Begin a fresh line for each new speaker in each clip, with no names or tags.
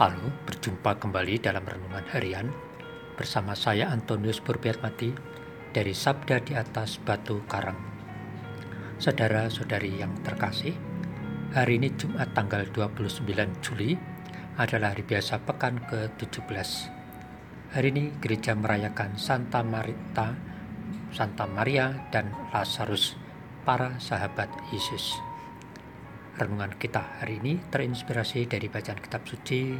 Halo, berjumpa kembali dalam renungan harian bersama saya Antonius Mati dari Sabda di atas Batu Karang. Saudara-saudari yang terkasih, hari ini Jumat tanggal 29 Juli adalah hari biasa pekan ke-17. Hari ini gereja merayakan Santa Marita, Santa Maria dan Lazarus, para sahabat Yesus. Renungan kita hari ini terinspirasi dari bacaan kitab suci.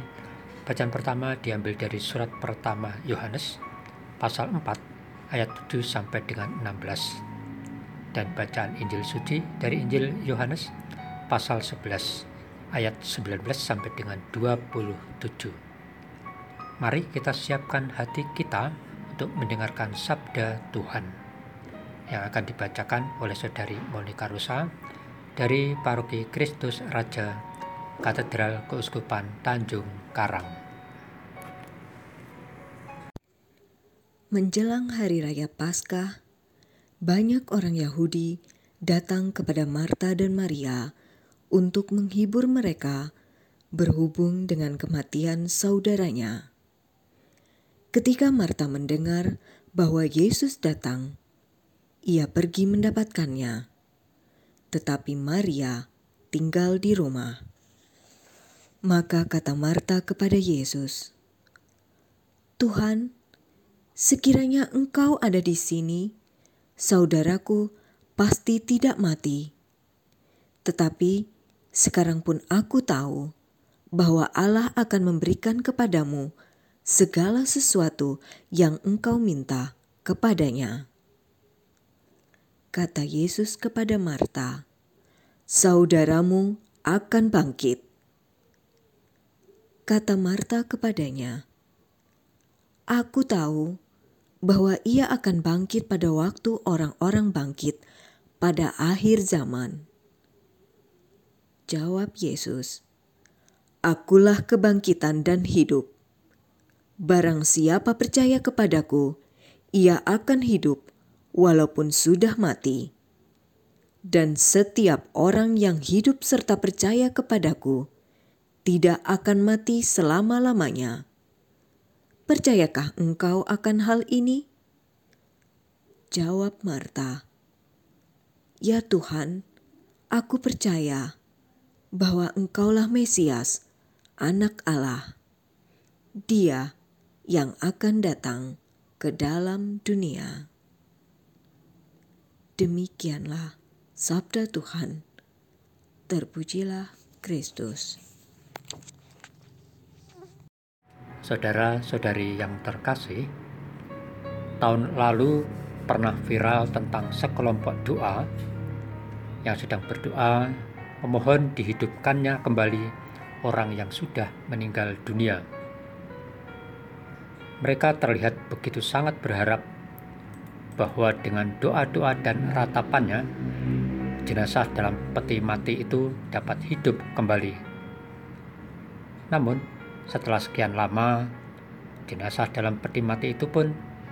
Bacaan pertama diambil dari surat pertama Yohanes pasal 4 ayat 7 sampai dengan 16. Dan bacaan Injil suci dari Injil Yohanes pasal 11 ayat 19 sampai dengan 27. Mari kita siapkan hati kita untuk mendengarkan sabda Tuhan yang akan dibacakan oleh saudari Monika Rusa dari Paroki Kristus Raja Katedral Keuskupan Tanjung Karang.
Menjelang hari raya Paskah, banyak orang Yahudi datang kepada Marta dan Maria untuk menghibur mereka berhubung dengan kematian saudaranya. Ketika Marta mendengar bahwa Yesus datang, ia pergi mendapatkannya tetapi Maria tinggal di rumah. Maka kata Marta kepada Yesus, "Tuhan, sekiranya Engkau ada di sini, saudaraku pasti tidak mati. Tetapi sekarang pun aku tahu bahwa Allah akan memberikan kepadamu segala sesuatu yang engkau minta kepadanya." Kata Yesus kepada Marta, "Saudaramu akan bangkit." Kata Marta kepadanya, "Aku tahu bahwa ia akan bangkit pada waktu orang-orang bangkit pada akhir zaman." Jawab Yesus, "Akulah kebangkitan dan hidup. Barang siapa percaya kepadaku, ia akan hidup walaupun sudah mati. Dan setiap orang yang hidup serta percaya kepadaku tidak akan mati selama-lamanya. Percayakah engkau akan hal ini? Jawab Marta, "Ya Tuhan, aku percaya bahwa Engkaulah Mesias, Anak Allah, Dia yang akan datang ke dalam dunia." Demikianlah sabda Tuhan. Terpujilah Kristus.
Saudara-saudari yang terkasih, tahun lalu pernah viral tentang sekelompok doa yang sedang berdoa memohon dihidupkannya kembali orang yang sudah meninggal dunia. Mereka terlihat begitu sangat berharap bahwa dengan doa-doa dan ratapannya, jenazah dalam peti mati itu dapat hidup kembali. Namun, setelah sekian lama, jenazah dalam peti mati itu pun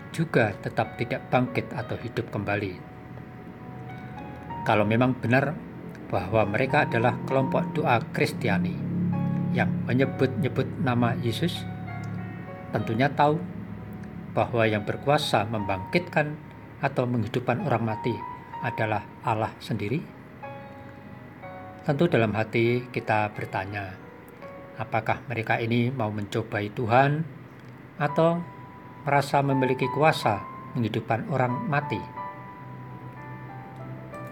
juga tetap tidak bangkit atau hidup kembali. Kalau memang benar bahwa mereka adalah kelompok doa Kristiani yang menyebut-nyebut nama Yesus, tentunya tahu bahwa yang berkuasa membangkitkan atau menghidupkan orang mati adalah Allah sendiri? Tentu dalam hati kita bertanya, apakah mereka ini mau mencobai Tuhan atau merasa memiliki kuasa menghidupkan orang mati?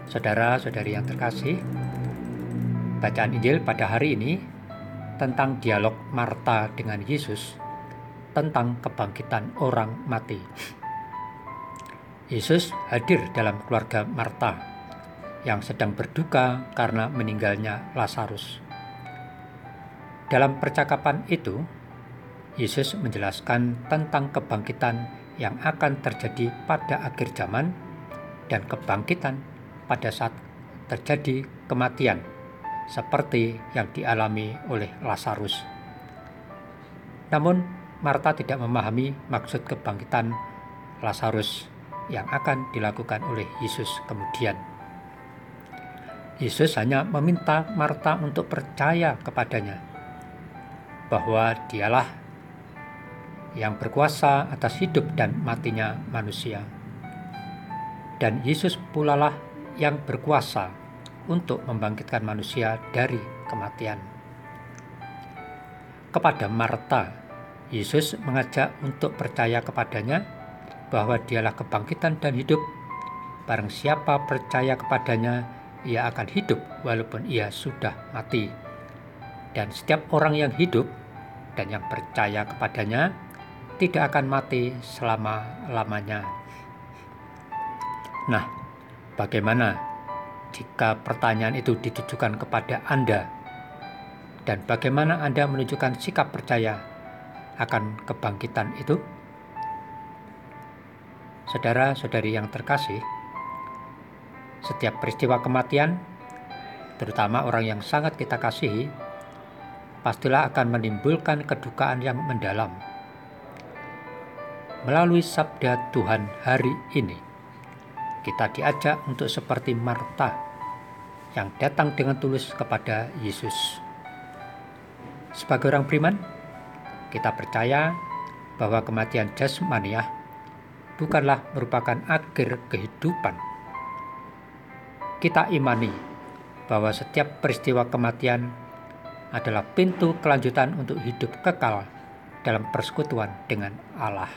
Saudara-saudari yang terkasih, bacaan Injil pada hari ini tentang dialog Marta dengan Yesus tentang kebangkitan orang mati. Yesus hadir dalam keluarga Marta yang sedang berduka karena meninggalnya Lazarus. Dalam percakapan itu, Yesus menjelaskan tentang kebangkitan yang akan terjadi pada akhir zaman dan kebangkitan pada saat terjadi kematian, seperti yang dialami oleh Lazarus. Namun, Marta tidak memahami maksud kebangkitan Lazarus yang akan dilakukan oleh Yesus kemudian. Yesus hanya meminta Marta untuk percaya kepadanya. bahwa dialah yang berkuasa atas hidup dan matinya manusia. Dan Yesus pula lah yang berkuasa untuk membangkitkan manusia dari kematian. Kepada Marta, Yesus mengajak untuk percaya kepadanya bahwa dialah kebangkitan dan hidup. Barang siapa percaya kepadanya, ia akan hidup walaupun ia sudah mati. Dan setiap orang yang hidup dan yang percaya kepadanya tidak akan mati selama-lamanya. Nah, bagaimana jika pertanyaan itu ditujukan kepada Anda? Dan bagaimana Anda menunjukkan sikap percaya akan kebangkitan itu? Saudara-saudari yang terkasih, setiap peristiwa kematian, terutama orang yang sangat kita kasihi, pastilah akan menimbulkan kedukaan yang mendalam. Melalui sabda Tuhan hari ini, kita diajak untuk seperti Marta yang datang dengan tulus kepada Yesus. Sebagai orang beriman, kita percaya bahwa kematian jasmaniah bukanlah merupakan akhir kehidupan. Kita imani bahwa setiap peristiwa kematian adalah pintu kelanjutan untuk hidup kekal dalam persekutuan dengan Allah.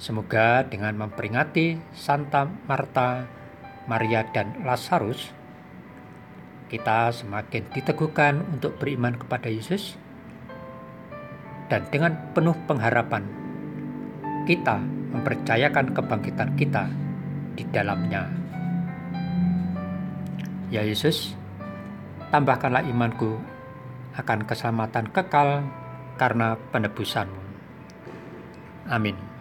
Semoga dengan memperingati Santa Marta, Maria, dan Lazarus, kita semakin diteguhkan untuk beriman kepada Yesus, dan dengan penuh pengharapan, kita mempercayakan kebangkitan kita di dalamnya. Ya Yesus, tambahkanlah imanku akan keselamatan kekal karena penebusanmu. Amin.